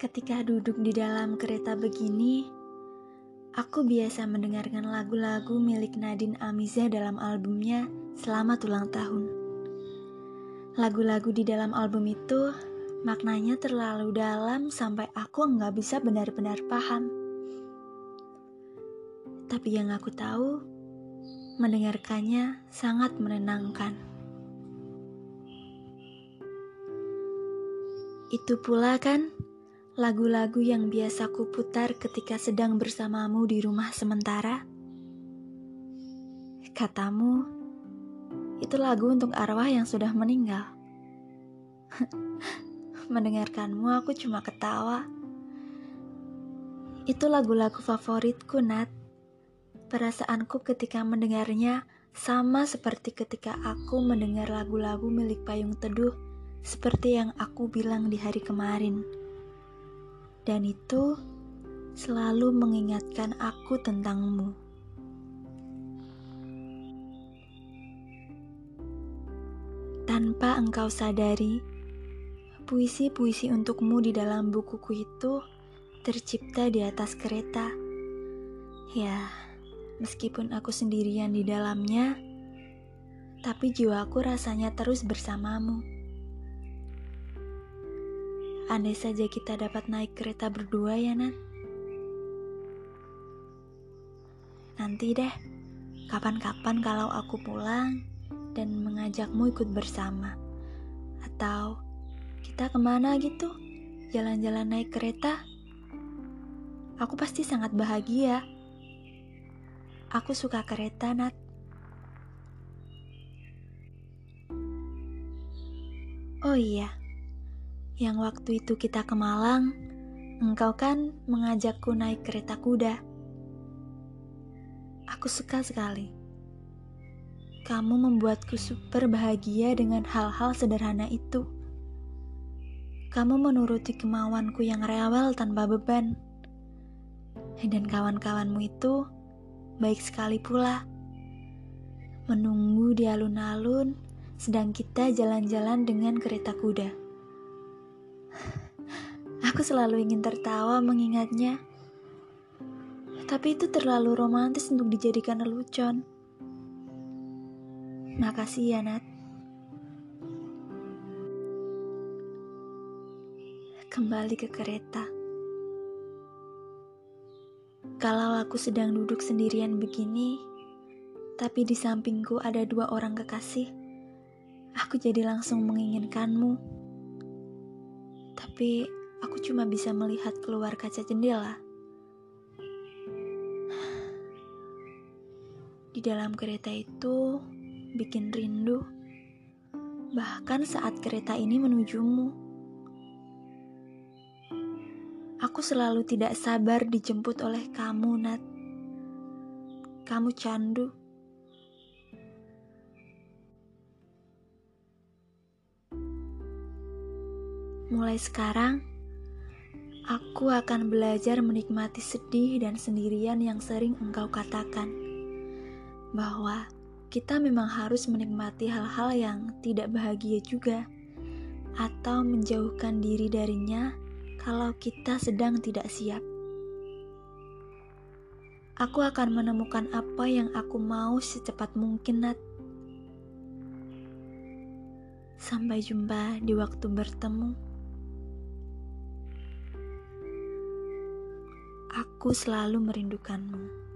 Ketika duduk di dalam kereta begini, aku biasa mendengarkan lagu-lagu milik Nadine Amiza dalam albumnya Selamat Ulang Tahun. Lagu-lagu di dalam album itu maknanya terlalu dalam sampai aku nggak bisa benar-benar paham. Tapi yang aku tahu, mendengarkannya sangat menenangkan. Itu pula kan lagu-lagu yang biasa ku putar ketika sedang bersamamu di rumah sementara? Katamu, itu lagu untuk arwah yang sudah meninggal. Mendengarkanmu aku cuma ketawa. Itu lagu-lagu favoritku, Nat. Perasaanku ketika mendengarnya sama seperti ketika aku mendengar lagu-lagu milik Payung Teduh, seperti yang aku bilang di hari kemarin dan itu selalu mengingatkan aku tentangmu. Tanpa engkau sadari, puisi-puisi untukmu di dalam bukuku itu tercipta di atas kereta. Ya, meskipun aku sendirian di dalamnya, tapi jiwaku rasanya terus bersamamu. Andai saja kita dapat naik kereta berdua ya, Nan. Nanti deh, kapan-kapan kalau aku pulang dan mengajakmu ikut bersama. Atau kita ke mana gitu, jalan-jalan naik kereta. Aku pasti sangat bahagia. Aku suka kereta, Nat. Oh iya, yang waktu itu kita ke Malang, engkau kan mengajakku naik kereta kuda. Aku suka sekali. Kamu membuatku super bahagia dengan hal-hal sederhana itu. Kamu menuruti kemauanku yang rewel tanpa beban. Dan kawan-kawanmu itu baik sekali pula. Menunggu di alun-alun, sedang kita jalan-jalan dengan kereta kuda. Aku selalu ingin tertawa mengingatnya. Tapi itu terlalu romantis untuk dijadikan lelucon. Makasih ya, Nat. Kembali ke kereta. Kalau aku sedang duduk sendirian begini, tapi di sampingku ada dua orang kekasih, aku jadi langsung menginginkanmu. Tapi aku cuma bisa melihat keluar kaca jendela. Di dalam kereta itu bikin rindu, bahkan saat kereta ini menujumu. Aku selalu tidak sabar dijemput oleh kamu, Nat. Kamu candu. Mulai sekarang, Aku akan belajar menikmati sedih dan sendirian yang sering engkau katakan. Bahwa kita memang harus menikmati hal-hal yang tidak bahagia juga, atau menjauhkan diri darinya kalau kita sedang tidak siap. Aku akan menemukan apa yang aku mau secepat mungkin, Nat. Sampai jumpa di waktu bertemu. Aku selalu merindukanmu.